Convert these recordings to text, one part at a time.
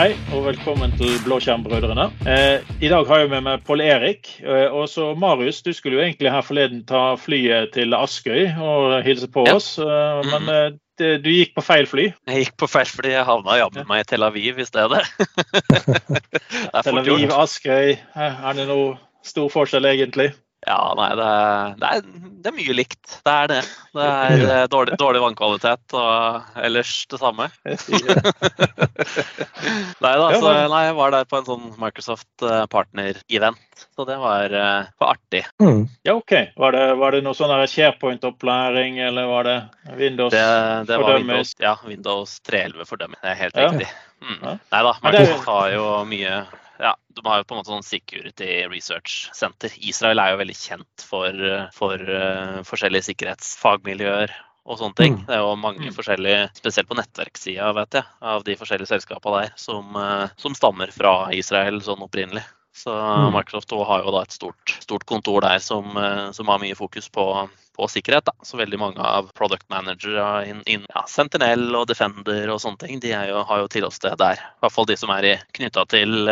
Hei og velkommen til Blåskjermbrødrene. Eh, I dag har jeg med meg Pål Erik. Eh, og så Marius, du skulle jo egentlig her forleden ta flyet til Askøy og hilse på Ja. oss. Eh, men eh, det, du gikk på feil fly. Jeg gikk på feil fly. jeg havna jammen meg i Tel Aviv i stedet. Tel Aviv. Askøy. Eh, Er det noe stor forskjell, egentlig? Ja, nei, det er, det, er, det er mye likt. Det er det. Det er eh, dårlig, dårlig vannkvalitet og ellers det samme. Nei da, så nei, jeg var der på en sånn Microsoft eh, partner-event. Så det var, eh, var artig. Mm. Ja, OK. Var det, var det noe sånn SharePoint-opplæring, eller var det Windows? Det, det var. Windows, ja, Windows 311 fordømmer. Det er helt Ja. riktig. Mm. Nei da, Men det er jo- Microsoft har jo mye ja, De har jo på en måte sånn security research center. Israel er jo veldig kjent for, for uh, forskjellige sikkerhetsfagmiljøer og sånne ting. Mm. Det er jo mange Mm. forskjellige, spesielt på nettverkssida, vet jeg, av de forskjellige selskapene der, som, eh, som stammer fra Israel sånn opprinnelig. Så Mm. Microsoft har jo da et stort, stort kontor der som, eh, som har mye fokus på, på sikkerhet. Da. Så veldig mange av product managere innen in, ja, Sentinel og Defender og sånne ting, de er jo, har jo tilholdssted der. I hvert fall de som er knytta til,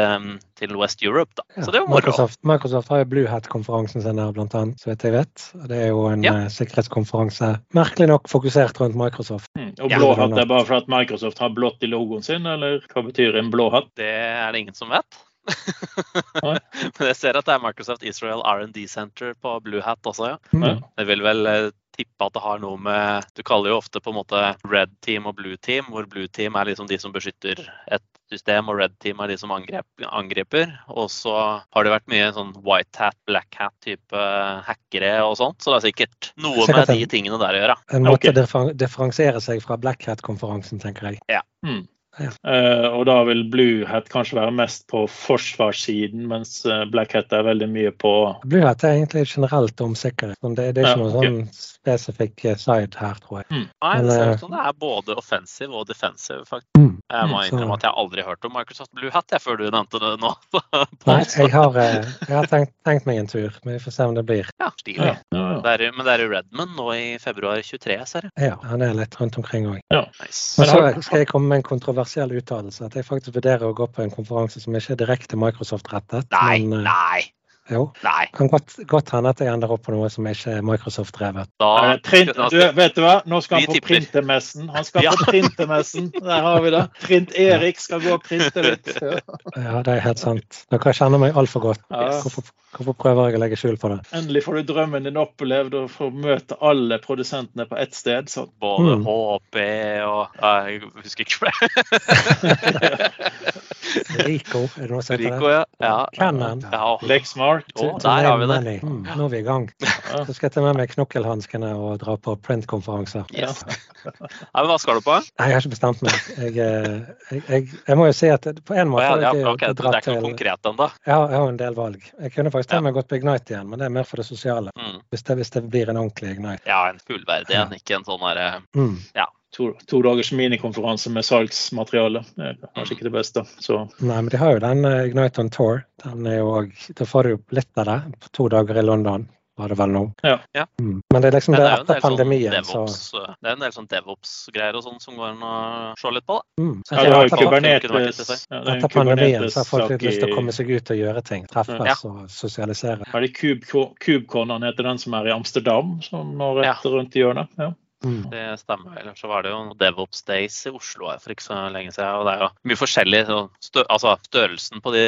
til West Europe. Da. Ja. Så det er jo moro. Microsoft, Microsoft har jo Blue Hat-konferansen sin der, blant annet, så vidt jeg vet. Det er jo en Ja. eh, sikkerhetskonferanse merkelig nok fokusert rundt Microsoft. Mm. Og Ja, blå hatt er bare for at Microsoft har blått i logoen sin, eller hva betyr en blå hatt? Det er det ingen som vet. Men jeg ser at det er Microsoft Israel R&D Center på Blue Hat også, ja. Mm. Jeg vil vel eh, tippe at det har noe med Du kaller jo ofte på en måte red team og blue team, hvor blue team er liksom de som beskytter et system, og red team er de som angrep, angriper. Og så har det vært mye sånn white hat, black hat-type hackere og sånt. Så det er sikkert noe Sikkert med de tingene der å gjøre. En måte å differ- differensiere seg fra Black Hat-konferansen, tenker jeg. Mm. Ja. Eh, og da vil Blue Hat kanskje være mest på forsvarssiden, mens eh, Black Hat er veldig mye på Blue Hat er egentlig generelt om sikkerhet. Det, det er ikke Ja, noe ok. sånn spesifikk eh, side her, tror jeg. Nei, Men, det ser ut som det er både offensive og defensive, faktisk. Mm. Jeg må Mm, innrømme at jeg aldri hørt om Microsoft Blue Hat jeg, før du nevnte det nå. Nei, jeg har, jeg har tenkt, tenkt meg en tur, men vi får se om det blir. Ja, stilig. ja, ja, men det er i Redmond nå i februar 23, ser jeg. Ja, han er litt rundt omkring òg. Nice. Men så skal jeg komme med en kontroversiell uttalelse. At jeg faktisk vurderer å gå på en konferanse som ikke er direkte Microsoft-rettet. Nei, men, eh, nei, Jo, nei. kan godt, godt hende at jeg ender opp på noe som ikke er Microsoft-drevet. Eh, vet du hva? Nå skal han på printemessen printermessen. Han skal Ja. på printermessen. Der har vi det. Print-Erik skal gå og printe litt. Ja. Ja, det er helt sant. Dere kjenner meg altfor godt. Ja. Hvorfor, hvorfor prøver jeg å legge skjul på det? Endelig får du drømmen din opplevd og får møte alle produsentene på ett sted. Så. både Mm. HP og ja, Jeg husker ikke flere. Rico, er det noe som heter Rico, ja. ja. Canon. ja. Lexmark. Å, der har vi det. Mm, nå er vi i gang. Så skal jeg ta med meg knokkelhanskene og dra på printkonferanser. Yes. Ja, hva skal du på? Nei, jeg har ikke bestemt meg. Jeg, eh, jeg, jeg, jeg må jo si at på en måte ja, ja, jeg ok, Det er ikke noe konkret ennå. Jeg har, jeg har en del valg. Jeg kunne faktisk ta meg godt på Ignite igjen, men det er mer for det sosiale. Mm. Hvis det, hvis det blir en ordentlig Ignite. Ja, en fullverdig en, ikke en sånn derre Mm. To, to dagers minikonferanse med salgsmateriale. Det er kanskje ikke det beste. Så Nei, men de har jo den eh, Ignite on Tour. Den er jo også, Da får du litt av det på to dager i London, var det vel nå. Ja. Ja. Mm. Men det er liksom det det er etter pandemien, sånn pandemien, så DevOps, eh, det er en del sånn DevOps-greier og sånn som går an å se litt på. da. mm. så ja, det er har jo Kubernetes. Er etter pandemien så har folk litt lyst til å komme seg ut og gjøre ting. Treffes og sosialisere. Er det Kubecon, heter den som er i Amsterdam, som nå Ja. rett rundt hjørnet. Ja. Mm. Det stemmer. Ellers så var det jo DevOps Days i Oslo her for ikke så lenge siden. Og det er jo mye forskjellig. så Stø altså, størrelsen på de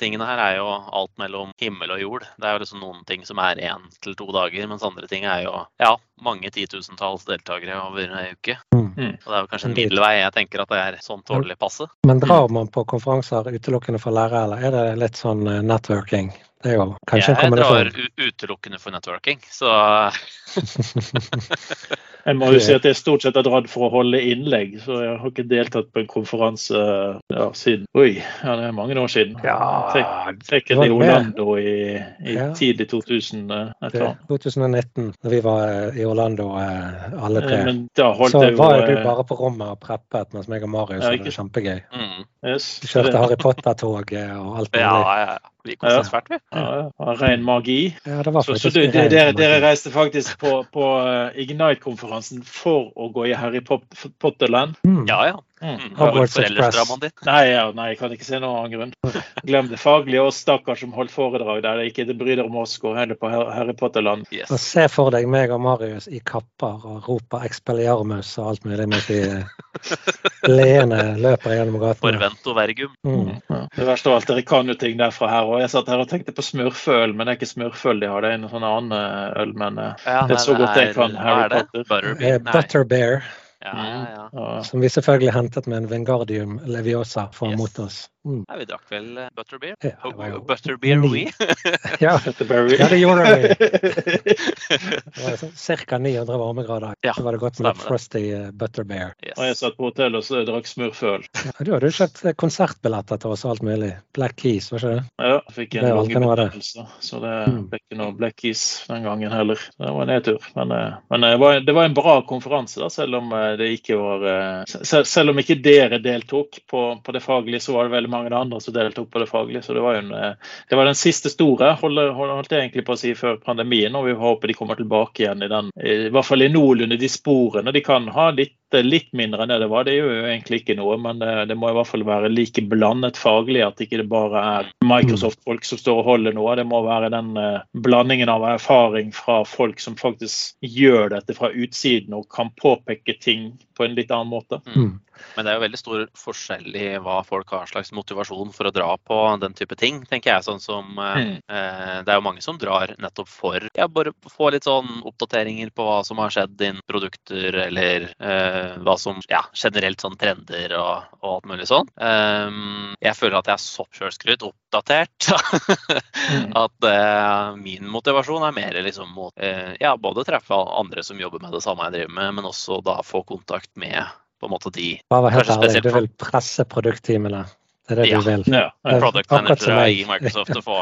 tingene her er jo alt mellom himmel og jord. Det er jo liksom noen ting som er én til to dager, mens andre ting er jo ja, mange titusentalls deltakere over ei uke. Mm. Mm. Og det er jo kanskje en middelvei. Jeg tenker at det er sånn tålelig passe. Men drar man på konferanser utelukkende for lærere, eller er det litt sånn eh, networking? Det er jo kanskje en Jeg drar utelukkende for networking, så Jeg må jo si at jeg stort sett har dratt for å holde innlegg, så jeg har ikke deltatt på en konferanse ja, siden Oi, ja, det er mange år siden. Ja, Tek- Sikkert i. Orlando i, i Ja. tidlig 2000. eh, det eller er annet. 2019, når vi var eh, i Orlando eh, alle tre. Men da holdt Så jeg jo var jo du bare på rommet og preppet, mens meg og Marius Ja, hadde det kjempegøy. mm. yes, Vi kjørte det- Harry Potter-toget og alt Ja, mulig. ja, ja. Vi koste oss fælt, vi. Ja, ja, ren magi. Ja, det var Så, så du, ren dere, dere reiste faktisk på, på eh, Ignite-konferansen for å gå i Harry Potter-land? Mm. Ja, ja. Mm. Nei, ja, nei, jeg kan ikke se noen annen grunn. Glem det faglige og stakkar som holdt foredrag der det ikke bryr deg om oss og heller på Harry Potter-land. Yes. se for deg meg og Marius i kapper og roper 'Expelliarmus' og alt mulig mens vi eh, leende løper gjennom gatene. Forvento vergum. Mm. Ja. Det verste av alt, dere kan jo ting derfra her. òg. jeg satt her og tenkte på smurfeøl, men det er ikke smurføl de har, det er en sånn annen eh, øl. Men eh, Ja, det er så godt jeg kan Harry er? Potter. Butterbeer? Butter Butterbear, Ja, ja, ja. ja. som vi selvfølgelig hentet med en Vengardium Leviosa for Yes. mot oss. Mm. Nei, vi drakk vel eh, Butterbeer? Ja, jo Butterbeer ni. we? Ja, ja, det gjorde vi. Det var sånn ca. 900 varmegrader. Ja, Så var det godt med stemmer. Frosty butterbeer. Yes. Og jeg satt på hotell og så drakk smurføl. Ja, du hadde jo kjøpt eh, konsertbilletter til oss og alt mulig. Black Keys, var ikke det? Ja, jeg fikk en lang lungebetennelse, så det Mm. ble ikke noe Black Keys den gangen heller. Det var en nedtur. Men, eh, men eh, det, var, det var en bra konferanse, da, selv om eh, det ikke var eh, Selv om ikke dere deltok på, på det faglige, så var det veldig mange andre som deltok på det faglige. Så det var en, eh, det var den siste store, holdt, holdt jeg egentlig på å si, før pandemien. Og vi håper de kommer tilbake igjen i den, i hvert fall i noenlunde de sporene. De kan ha litt litt mindre enn det det var. Det gjør jo egentlig ikke noe, men det, det må i hvert fall være like blandet faglig. At ikke det bare er Microsoft-folk som står og holder noe. Det må være den eh, blandingen av erfaring fra folk som faktisk gjør dette fra utsiden og kan påpeke ting på en litt annen måte. Mm. Men det er jo veldig stor forskjell i hva folk har slags motivasjon for å dra på den type ting, tenker jeg. Sånn som eh, Mm. eh, Det er jo mange som drar nettopp for ja, bare få litt sånn oppdateringer på hva som har skjedd innen produkter, eller eh, hva som Ja, generelt sånn trender og, og alt mulig sånn. Um, jeg føler at jeg er så sjølskryt oppdatert. Mm. at uh, min motivasjon er mer liksom mot uh, ja, både treffe andre som jobber med det samme jeg driver med, men også da få kontakt med på en måte de Bare vær helt ærlig, du vil presse produktteamene. Det er det Ja. du vil. Ja, product manager i Microsoft å få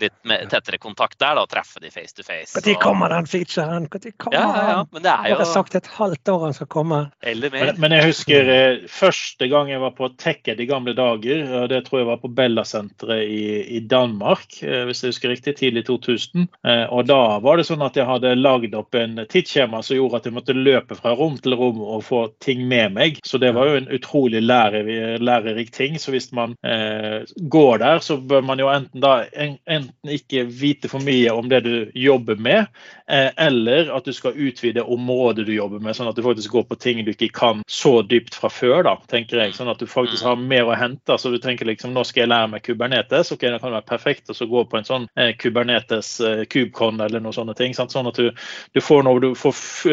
litt mer, tettere kontakt der, da, og treffe de face to face. Når kommer den featuren? Når kommer Ja, ja, ja, men det er Jeg har sagt et halvt år han skal komme. Eller mer. Men, men jeg husker eh, første gang jeg var på Tekked i gamle dager. og Det tror jeg var på Bella-senteret i, i Danmark, eh, hvis jeg husker riktig, tidlig 2000. Eh, Og da var det sånn at jeg hadde lagd opp en tidsskjema som gjorde at jeg måtte løpe fra rom til rom og få ting med meg. Så det var jo en utrolig lærer, lærerik ting. Så hvis man eh, går der, så bør man jo enten da en, enten ikke vite for mye om det du jobber med, eh, eller at du skal utvide området du jobber med, sånn at du faktisk går på ting du ikke kan så dypt fra før, da, tenker jeg. Sånn at du faktisk har mer å hente. Så du tenker liksom nå skal jeg lære meg Kubernetes, ok, det kan være perfekt å så gå på en sånn eh, Kubernetes eh, KubeCon eller noen sånne ting. Sant? Sånn at du, du får noe du får f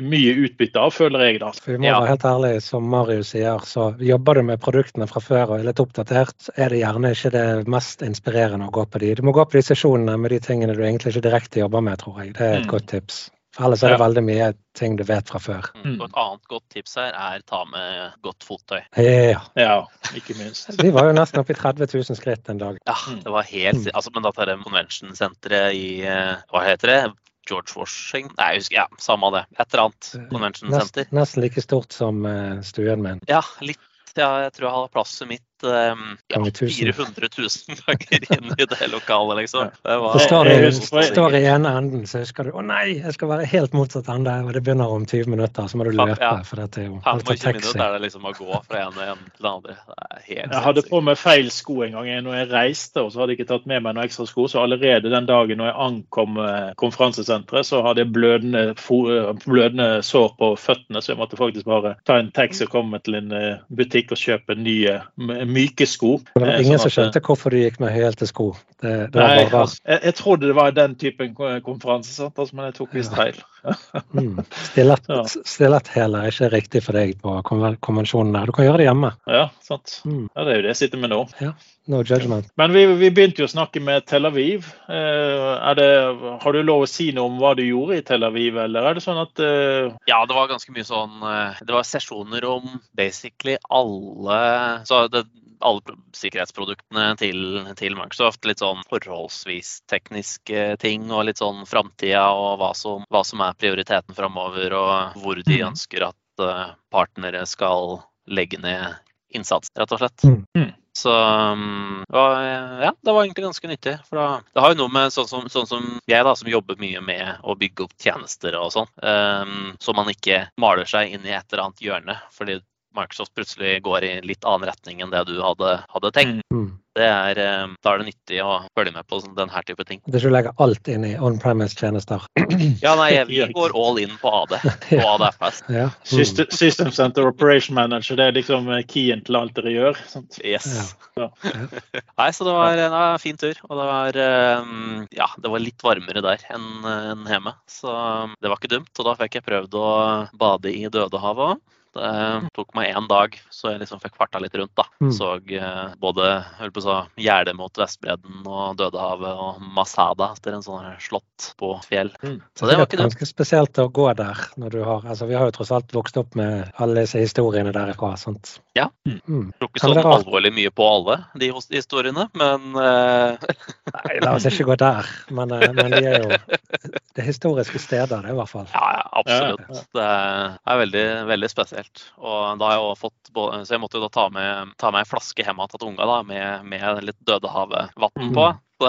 mye utbytte av, føler jeg da. For vi må Ja. være helt ærlige, som Marius sier, så jobber du med produktene fra før og er litt oppdatert, er det gjerne ikke det mest inspirerende å gå på de. Du må gå på de sesjonene med de tingene du egentlig ikke direkte jobber med, tror jeg. Det er et Mm. godt tips. For ellers er det Ja. veldig mye ting du vet fra før. Mm. Og et annet godt tips her er ta med godt fottøy. Ja. Ja, ikke minst. Vi var jo nesten oppe i 30 000 skritt en dag. Ja, Mm. det var helt Mm. altså, Men dette er convention-senteret i eh, Hva heter det? George Washington? Nei, jeg husker, ja, samme det. Et eller annet convention center. Nest, nesten like stort som eh, stuen min. Ja, litt. Ja, jeg tror jeg har plasset mitt um, ja, 400 000 ganger inn i det lokalet, liksom. Det var så står, det står i ene enden, så husker du å nei, jeg skal være helt motsatt ende, og det begynner om 20 minutter, så må du løpe, ja. for dette er jo alt 25 taxi. minutter er det liksom å gå fra ene enden til den andre. Helt Jeg hadde på meg feil sko en gang når jeg reiste, og så hadde jeg ikke tatt med meg noen ekstra sko. Så allerede den dagen når jeg ankom eh, konferansesenteret, så hadde jeg blødende, eh, blødende sår på føttene, så jeg måtte faktisk bare ta en taxi og komme til en eh, butikk og kjøpe nye myke sko. Det var Eh, ingen sånn som skjønte hvorfor du gikk med høyhælte sko. Det, det var Nei, jeg, jeg trodde det var den typen konferanse, sant? Altså, men jeg tok visst feil. Mm. Ja. Er ikke riktig for deg på konvensjonen konvensjonene. Du kan gjøre det hjemme. Ja, sant. Mm. Ja, det er jo det jeg sitter med nå. No judgment. Men vi, vi begynte jo å snakke med Tel Aviv. Eh, er det, har du lov å si noe om hva du gjorde i Tel Aviv, eller er det sånn at uh... Ja, det var ganske mye sånn eh, Det var sesjoner om basically alle så det, alle sikkerhetsproduktene til, til Microsoft. Litt sånn forholdsvis tekniske ting og litt sånn framtida og hva som, hva som er prioriteten framover, og hvor de Mhm. ønsker at eh, partnere skal legge ned innsats, rett og slett. Mhm. Mhm. Så um, ja, det var egentlig ganske nyttig. For da, det har jo noe med sånn som, sånn som jeg, da, som jobber mye med å bygge opp tjenester og sånn, um, så man ikke maler seg inn i et eller annet hjørne. Fordi Microsoft plutselig går i litt annen retning enn det du hadde, hadde tenkt. Mm. Det er, eh, da er det nyttig å følge med på denne type ting. Det skal legge alt inn i on-premise-tjenester. Ja, nei, vi går all in på AD og ADFS. Ja. System, System Center Operation Manager, det er liksom keyen til alt dere gjør. Sant? Yes. Ja. Nei, så det var en fin tur. Og det var, eh, ja, det var litt varmere der enn hjemme. Så det var ikke dumt. Og da fikk jeg prøvd å bade i Dødehavet òg. Det tok meg én dag, så jeg liksom fikk farta litt rundt. da. Mm. Så eh, både Gjerdet mot Vestbredden og Dødehavet og Masada etter en sånn slott på fjell. Mm. Så det var ikke er ganske spesielt å gå der. når du har, altså Vi har jo tross alt vokst opp med alle disse historiene derifra. sant? Ja. Mm. Tror ikke Ja, sånn alvorlig mye på alle de historiene, men eh, Nei, la oss ikke gå der. Men, eh, men de er jo det er historiske steder, det i hvert fall. Ja, ja, absolutt. Ja, ja. Det er veldig, veldig spesielt. Og da har jeg også fått, både- så jeg måtte jo da ta med, ta med en flaske hjem til unga da, med, med litt Dødehavet-vann Mm. på. Mm.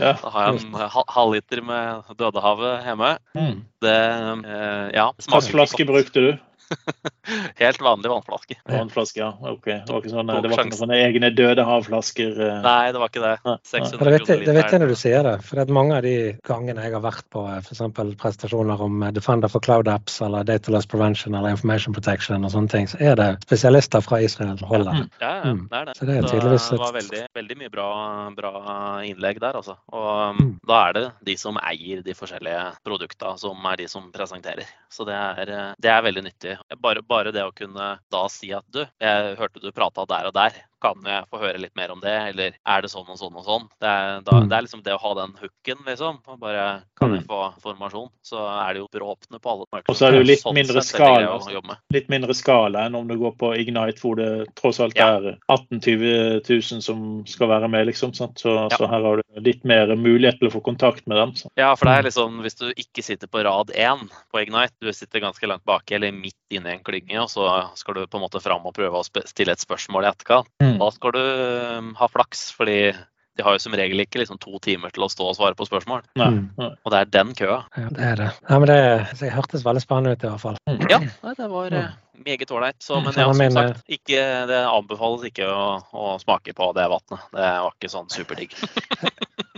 Da har jeg en ha- halvliter med Dødehavet hjemme. Mm. Det eh, ja, Hvilken flaske brukte du? Helt vanlig vannflaske. Vannflaske, ja. Ok. Det var ikke sånne, det var ikke sånne egne døde havflasker? eh. Nei, det var ikke det. 600 det vet jeg, det vet jeg når du sier det. For det mange av de gangene jeg har vært på f.eks. prestasjoner om eh, Defender for Cloud Apps eller Data Loss Prevention eller Information Protection og sånne ting, så er det spesialister fra Israel som holder. Mm. Ja, ja, Mm. det er det. Så det er tydeligvis det var veldig, veldig mye bra, bra innlegg der, altså. Og Mm. da er det de som eier de forskjellige produktene, som er de som presenterer. Så det er, eh, det er veldig nyttig. Bare, bare det å kunne da si at du, jeg hørte du prata der og der. Kan jeg få høre litt mer om det, eller er det sånn og sånn og sånn? Det er, da, Mm. det er liksom det å ha den hooken, liksom. og Bare kan jeg få informasjon, så er det jo brååpne på alle markeder. Og så er det jo litt Sånn mindre skala. Litt mindre skala enn om du går på Ignite, hvor det tross alt Ja. er 18 000-20 000 som skal være med, liksom. Sant? Så, Ja. så her har du litt mer mulighet til å få kontakt med dem. Så. Ja, for det Mm. er liksom, hvis du ikke sitter på rad én på Ignite, du sitter ganske langt baki eller midt inne i en klynge, og så skal du på en måte fram og prøve å stille et spørsmål i etterkant, Mm. Da skal du um, ha flaks, fordi de har jo som regel ikke liksom to timer til å stå og svare på spørsmål. Nei. Mm. Nei. Og det er den køa. Ja, det er det. Ja, men det, det hørtes veldig spennende ut i hvert fall. Ja, det var ja. meget ålreit. Mm, men ja, som sagt, ikke, det anbefales ikke å, å smake på det vannet. Det var ikke sånn superdigg.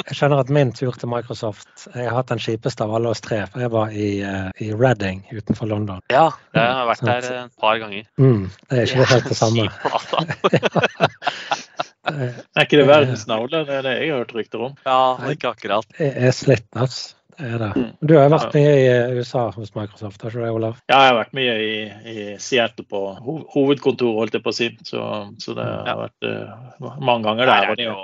Jeg skjønner at min tur til Microsoft Jeg har hatt den kjipeste av alle oss tre. for Jeg var i, uh, i Reading utenfor London. Ja, jeg har vært der et par ganger. Mm, det er ikke helt det samme. Kjip plass. Eh, Er ikke det verdensnavn? Det er det jeg har hørt rykter om. Ja, ikke akkurat. Det er slitt, altså. Det er det. Mm. Du har vært mye i eh, USA hos Microsoft, har du det, Olav? Ja, jeg har vært mye i, i Seattle på ho hovedkontoret, holdt jeg på å si. Så, så det har vært uh, mange ganger Der er det det- jo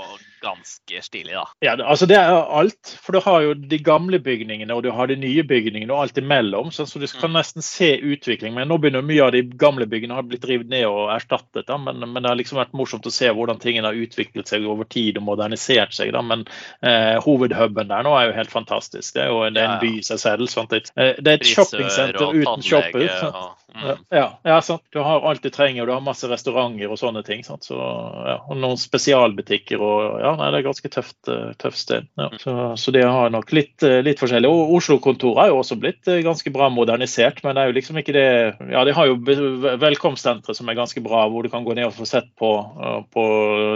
ganske stilig, da. Ja, altså det er alt. For du har jo de gamle bygningene og du har de nye bygningene og alt imellom. Så du kan nesten se utvikling. Men nå begynner mye av de gamle byggene har blitt revet ned og erstattet. Da. Men, men det har liksom vært morsomt å se hvordan tingene har utviklet seg over tid og modernisert seg. Da. Men eh, hovedhuben der nå er jo helt fantastisk. Det er jo det en Ja, ja. by i seg selv. Sant? Det, eh, er et shoppingsenter uten shopper. Ja, mm. ja, ja, sant. Du har alt du trenger, og du har masse restauranter og sånne ting. Sant? Så, ja, og noen spesialbutikker. og ja, nei, Det er ganske tøft, eh, tøft sted. Ja. Så, så det har nok litt, eh, litt forskjellig. Og Oslo-kontoret er jo også blitt eh, ganske bra modernisert, men det er jo liksom ikke det Ja, de har jo velkomstsentre som er ganske bra, hvor du kan gå ned og få sett på, på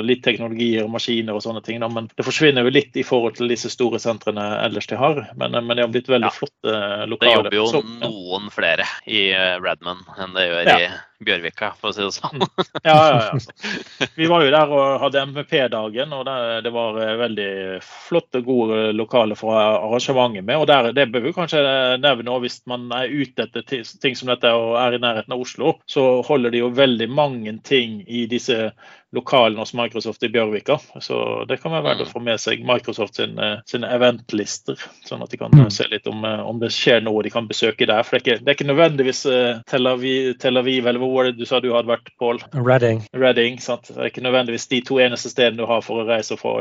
litt teknologier og maskiner og sånne ting. Da. Men det forsvinner jo litt i forhold til disse store sentrene ellers de har. Men, men det har blitt veldig Ja. flotte Det jobber jo Så- ja. noen flere i Redman enn det gjør i Bjørvika, for å si det sånn. Ja, ja, ja. Vi var jo der og hadde MVP-dagen, og det, det var eh, veldig flotte, gode lokaler for arrangementet med. Og der, det bør vi kanskje nevne også hvis man er ute etter ting som dette og er i nærheten av Oslo, så holder de jo veldig mange ting i disse lokalene hos Microsoft i Bjørvika. Så det kan være verdt å få med seg Microsoft sin, eh, sine eventlister, sånn at de kan eh, se litt om, eh, om det skjer noe de kan besøke der. For det er ikke, det er ikke nødvendigvis Tel Aviv, Tel Aviv eller hvor var det du sa du hadde vært, Pål? Reading. Reading. sant? Det er ikke nødvendigvis de to eneste stedene du har for å reise og få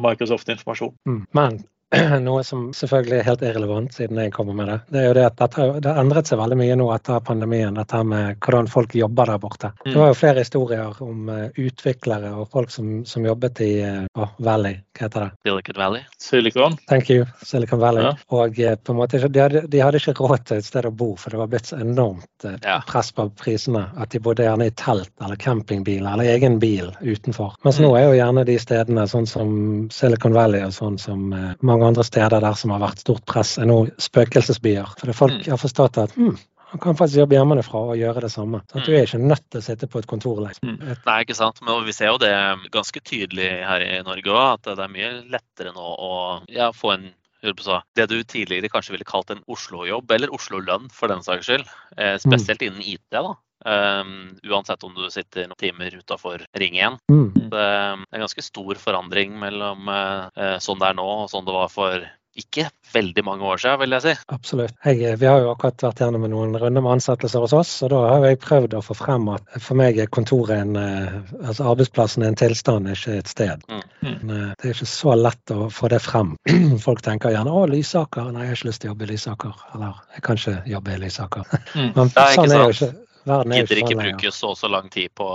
Microsoft-informasjon. Mm. Men noe som selvfølgelig er helt irrelevant siden jeg kommer med det. Det er jo det at dette, det har endret seg veldig mye nå etter pandemien, dette med hvordan folk jobber der borte. Det var jo flere historier om uh, utviklere og folk som, som jobbet i oh, Valley, hva heter det? Silicon Valley. Silicon. Thank you, Silicon Valley. Ja. Og uh, på en måte, de hadde, de hadde, ikke råd til et sted å bo, for det var blitt så enormt press på prisene at de bodde gjerne i telt eller campingbil eller egen bil utenfor. Mens mm. nå er jo gjerne de stedene sånn som Silicon Valley og sånn som mange mange andre steder der som har vært stort press, er nå spøkelsesbyer. For folk mm. har forstått at hmm, han kan faktisk jobbe hjemmefra og gjøre det samme. Så Du er ikke nødt til å sitte på et kontor. Liksom. Mm. Nei, ikke sant. Men vi ser jo det ganske tydelig her i Norge òg, at det er mye lettere nå å ja, få en det du tidligere kanskje ville kalt en Oslo-jobb, eller Oslo-lønn for den saks skyld. Eh, mm. spesielt innen IT. da. Um, uansett om du sitter noen timer utafor Ring 1. Mm. Det er en ganske stor forandring mellom uh, sånn det er nå og sånn det var for ikke veldig mange år siden, vil jeg si. Absolutt. Jeg, vi har jo akkurat vært gjennom noen runder med ansettelser hos oss, og da har jeg prøvd å få frem at for meg er kontoret en eh, altså arbeidsplassen en tilstand, ikke et sted. Mm. Men Det er ikke så lett å få det frem. Folk tenker gjerne 'Å, Lysaker'. Nei, jeg har ikke lyst til å jobbe i Lysaker. Eller 'jeg kan ikke jobbe i Lysaker'. Mm. Men sånn er jo ikke Gidder ikke sånn, bruke så så lang tid på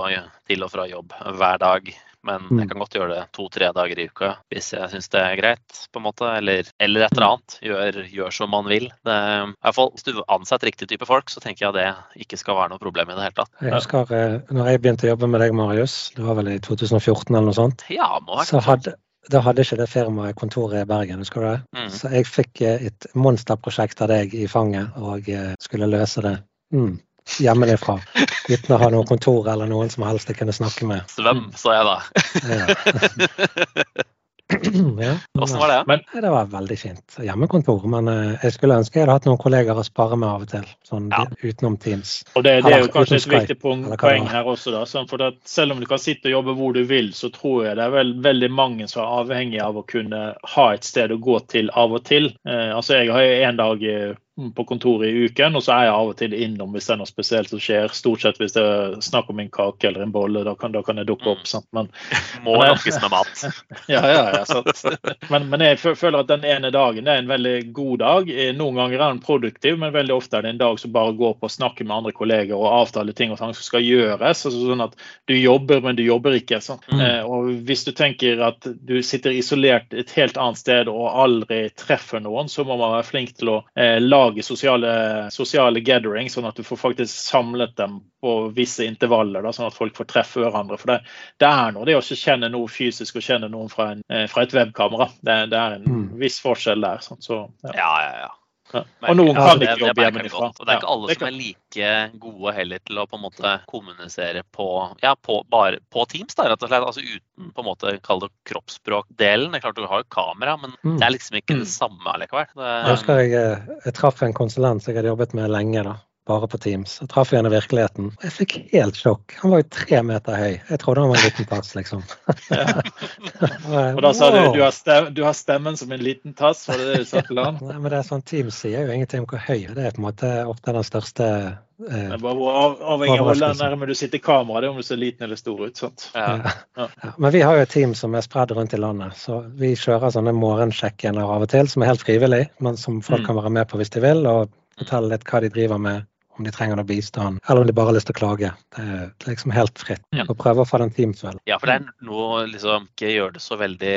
til og fra jobb hver dag. Men mm. jeg kan godt gjøre det to-tre dager i uka hvis jeg syns det er greit. på en måte, Eller, eller et eller annet. Gjør, gjør som man vil. Det, i hvert fall, Hvis du ansetter riktig type folk, så tenker jeg det ikke skal være noe problem i det hele tatt. Jeg husker eh, når jeg begynte å jobbe med deg, Marius, det var vel i 2014 eller noe sånt. Ja, må så hadde, da hadde ikke det firmaet kontoret i Bergen, husker du det? Mm. Så jeg fikk eh, et monsterprosjekt av deg i fanget og eh, skulle løse det. Mm hjemmefra. Uten å ha noe kontor eller noen som helst jeg kunne snakke med. Svøm, sa jeg da. ja. ja. Åssen var det? Men, det var veldig fint. Hjemmekontor. Men uh, jeg skulle ønske jeg hadde hatt noen kolleger å spare med av og til. Sånn ja. utenom Teams. Og Det, det er jo kanskje et viktig poeng, poeng her også. da, sånn, for at Selv om du kan sitte og jobbe hvor du vil, så tror jeg det er vel, veldig mange som er avhengig av å kunne ha et sted å gå til av og til. Eh, altså Jeg har jo en dag uh, på kontoret i uken, og så er jeg av og til innom hvis det er noe spesielt som skjer. Stort sett hvis det er snakk om en kake eller en bolle, da kan, da kan jeg dukke opp. Sant? Men, Må lokkes med mat. ja, ja, ja men, men, jeg føler at den ene dagen er en veldig god dag. Noen ganger er den produktiv, men veldig ofte er det en dag som bare går på å snakke med andre kolleger og avtale ting og ting som skal gjøres. Altså sånn at du jobber, men du jobber ikke. Mm. Eh, og hvis du tenker at du sitter isolert et helt annet sted og aldri treffer noen, så må man være flink til å eh, lage lage sosiale, sosiale gathering, sånn at du får faktisk samlet dem på visse intervaller, da, sånn at folk får treffe hverandre. For det, det er noe det å ikke kjenne noe fysisk og kjenne noen fra, en, eh, fra et webkamera. Det, det, er en mm. viss forskjell der. Sånn, så, ja. ja, ja, ja. Ja. Og noen kan ikke jobbe hjemmefra. Og det er ikke alle som er like gode heller til å på en måte kommunisere på, ja, på, bare, på Teams, da, rett og slett. Altså uten på en måte kall det kroppsspråkdelen. Det er klart du har jo kamera, men mm. det er liksom ikke det mm. samme allikevel. Det, jeg husker jeg, eh, jeg traff en konsulent som jeg hadde jobbet med lenge. da bare på Teams. Jeg traff henne i virkeligheten. Jeg fikk helt sjokk. Han var jo tre meter høy. Jeg trodde han var en liten tass, liksom. Ja. og da sa du du har, stemmen, du har stemmen som en liten tass, var det det du sa til han? Nei, men det er sånn, Teams sier jo ingenting om hvor høy det er på en måte ofte den største eh, det er bare avhengig av hvor nærme du sitter kameraet, om du ser liten eller stor ut. sant? Ja. Ja. Men vi har jo et team som er spredd rundt i landet, så vi kjører sånne morgensjekkener av og til, som er helt frivillig, men som folk mm. kan være med på hvis de vil, og fortelle litt hva de driver med om de trenger noe bistand, eller om de bare har lyst til å klage. Det er liksom helt fritt. Ja. Og prøve å få den teamfølelsen. Ja, for det er noe liksom ikke gjør det så veldig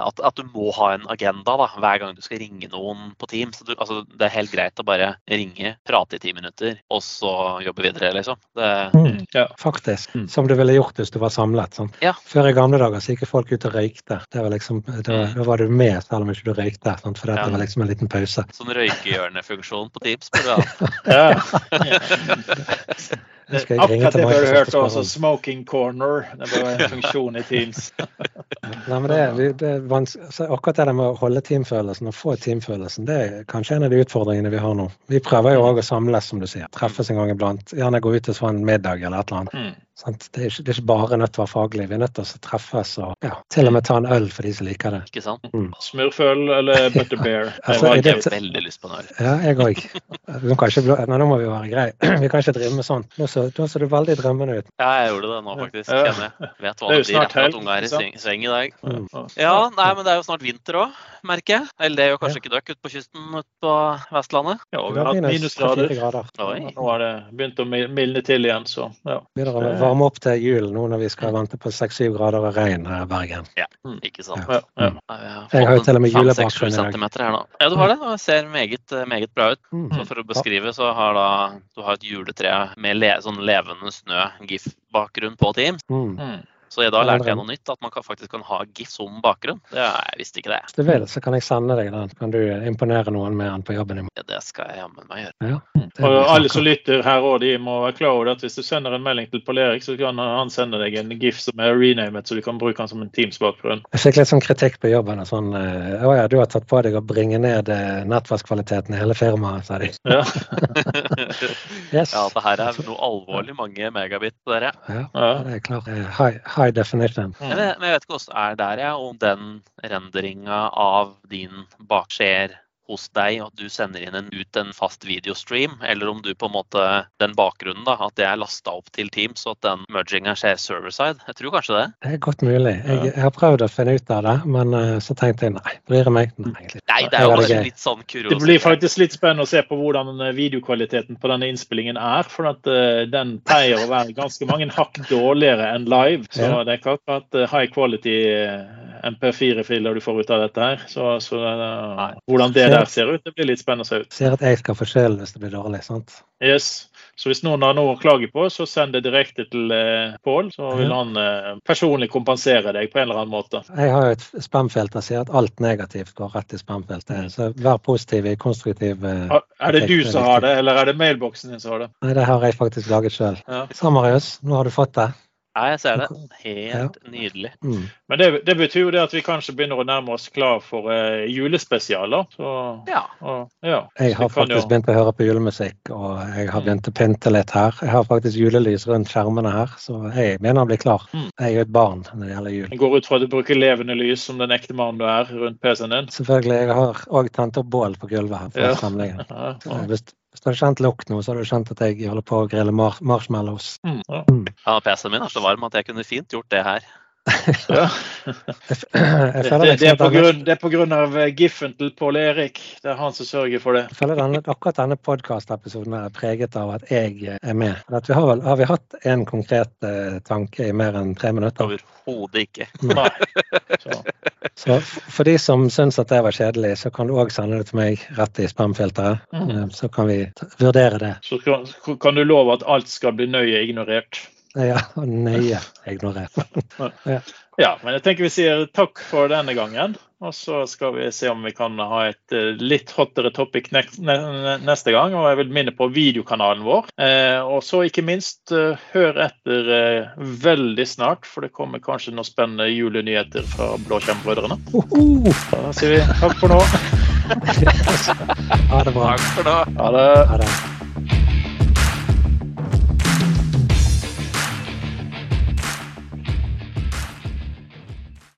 at, at, du må ha en agenda da, hver gang du skal ringe noen på Teams. Du, altså, det er helt greit å bare ringe, prate i ti minutter, og så jobbe videre, liksom. Det, mm, ja. Faktisk. Mm. Som du ville gjort hvis du var samlet. Sånn. Ja. Før i gamle dager så gikk folk ut og røykte. Det var liksom, da, mm. da var du med selv om ikke du røykte, sånn, for det var liksom en liten pause. Sånn røykehjørnefunksjon på Teams burde du ha. ja. Akkurat det bør du hørt også. Smoking corner. Det bør være en funksjon i Teams. Nei, men det, det akkurat det med å holde teamfølelsen og få teamfølelsen, det er kanskje en av de utfordringene vi har nå. Vi prøver jo òg å samles, som du sier. Treffes en gang iblant. Gjerne gå ut få en middag eller et eller annet. Sant? Det, er ikke, det er ikke bare nødt til å være faglig. Vi er nødt til å treffes og ja, til og med ta en øl for de som liker det. Ikke sant? Mm. Smurføl eller butterbear? altså, jeg har veldig lyst på en øl. Ja, jeg òg. Nå må vi være greie. Vi kan ikke drive med sånn. Nå så, nå så du veldig drømmende ut. Ja, jeg gjorde det nå, faktisk. Kjenner jeg. Vet hva det, blir etter at unga er i sving i dag. Mm. Ja, nei, men det er jo snart vinter òg, merker jeg. Eller det er jo kanskje ikke dere ute på kysten ute på Vestlandet? Ja, vi har hatt minusgrader. Nå har det begynt å mildne til igjen, så ja. Varme opp til jul nå når vi skal vente på 6-7 grader og regn her i Bergen. Ja, ikke sant. Ja. Ja. Jeg har jo til og med julebakgrunn i dag. Her nå. Ja, du har det. Det ser meget, meget bra ut. Mm. Så for å beskrive, så har da du har et juletre med le, sånn levende snø, GIF-bakgrunn på Teams. Mm. Mm. Så da lærte jeg noe nytt, at man faktisk kan ha GIF som bakgrunn. Det, jeg visste ikke det. Hvis du vil, så kan jeg sende deg den. Kan du imponere noen med den på jobben din? Ja, det skal jeg jammen meg gjøre. Ja, og alle som lytter her òg, de må være klar over at hvis du sender en melding til Pål Erik, så kan han sende deg en GIF som er renamet, så du kan bruke den som en Teams-bakgrunn. Jeg fikk litt sånn kritikk på jobben. sånn, eh, Å ja, du har tatt på deg å bringe ned eh, nettverkskvaliteten i hele firmaet, sa de. Ja. yes. ja, det her er noe alvorlig mange megabit, dere. Ja, det er klart. High, high definition. Mm. Men, jeg vet ikke hvordan det er der, jeg, om den renderinga av din bak skjer hos deg, at du sender inn en, ut en fast videostream, eller om du på en måte den bakgrunnen, da, at det er lasta opp til Teams, og at den merginga skjer server-side. Jeg tror kanskje det. Det er godt mulig. Jeg, jeg, har prøvd å finne ut av det, men uh, så tenkte jeg nei, blir det meg nei, egentlig. Nei, det er jo kanskje litt sånn kuriositet. Det blir faktisk litt spennende å se på hvordan eh, videokvaliteten på denne innspillingen er, for at uh, den pleier å være ganske mange hakk dårligere enn live. Så ja. det er ikke akkurat uh, high quality MP4-filer du får ut av dette her. Så, så hvordan det der ser ut, det blir litt spennende å se ut. Ser at jeg skal få skylden hvis det blir dårlig, sant? Yes. Så hvis noen har noe å klage på, så send det direkte til eh, Pål. Så vil han eh, personlig kompensere deg på en eller annen måte. Jeg har jo et spamfelt som sier at alt negativt går rett i spamfeltet. Så vær positiv i konstruktiv eh, Er det du som har det, eller er det mailboksen din som har det? Nei, det har jeg faktisk laget sjøl. Ja. Samarius, nå har du fått det. Ja, jeg ser det. Helt ja. nydelig. Mm. Men det, det, betyr jo det at vi kanskje begynner å nærme oss klar for uh, julespesialer. Så, ja. Og, ja. Jeg har faktisk jo... begynt å høre på julemusikk, og jeg har mm. begynt å pynte litt her. Jeg har faktisk julelys rundt skjermene her, så jeg mener å bli klar. Mm. Jeg er jo et barn når det gjelder jul. Jeg går ut fra at du bruker levende lys som den ekte mannen du er, rundt PC-en din? Selvfølgelig. Jeg har òg tent opp bål på gulvet her. for ja. stemningen. Hvis, hvis du hadde kjent lukt nå, så hadde du kjent at jeg holder på å grille mar marshmallows. Mm. Mm. ja PC-en min er så varm at jeg kunne fint gjort det her. Ja. det, det, er på grunn, det er pga. av eh, giffen til Pål Erik. Det er han som sørger for det. Jeg føler denne, akkurat denne podkastepisoden er preget av at jeg eh, er med. At vi har, har, vi hatt en konkret uh, tanke i mer enn tre minutter? Overhodet ikke. Nei. Så. Så for de som syns at det var kjedelig, så kan du òg sende det til meg rett i spamfilteret. Mm. Så kan vi vurdere det. Så kan, kan, du love at alt skal bli nøye ignorert? Ja, nøye ignorert. ja. ja, men jeg tenker vi sier takk for denne gangen. Og så skal vi se om vi kan ha et eh, litt hottere topic neste gang. Og jeg vil minne på videokanalen vår. Eh, og så ikke minst, eh, hør etter veldig snart, for det kommer kanskje noen spennende julenyheter fra Blåskjermbrødrene. Da sier vi takk for nå. ha det bra. Takk for nå. Ha det. Ha det.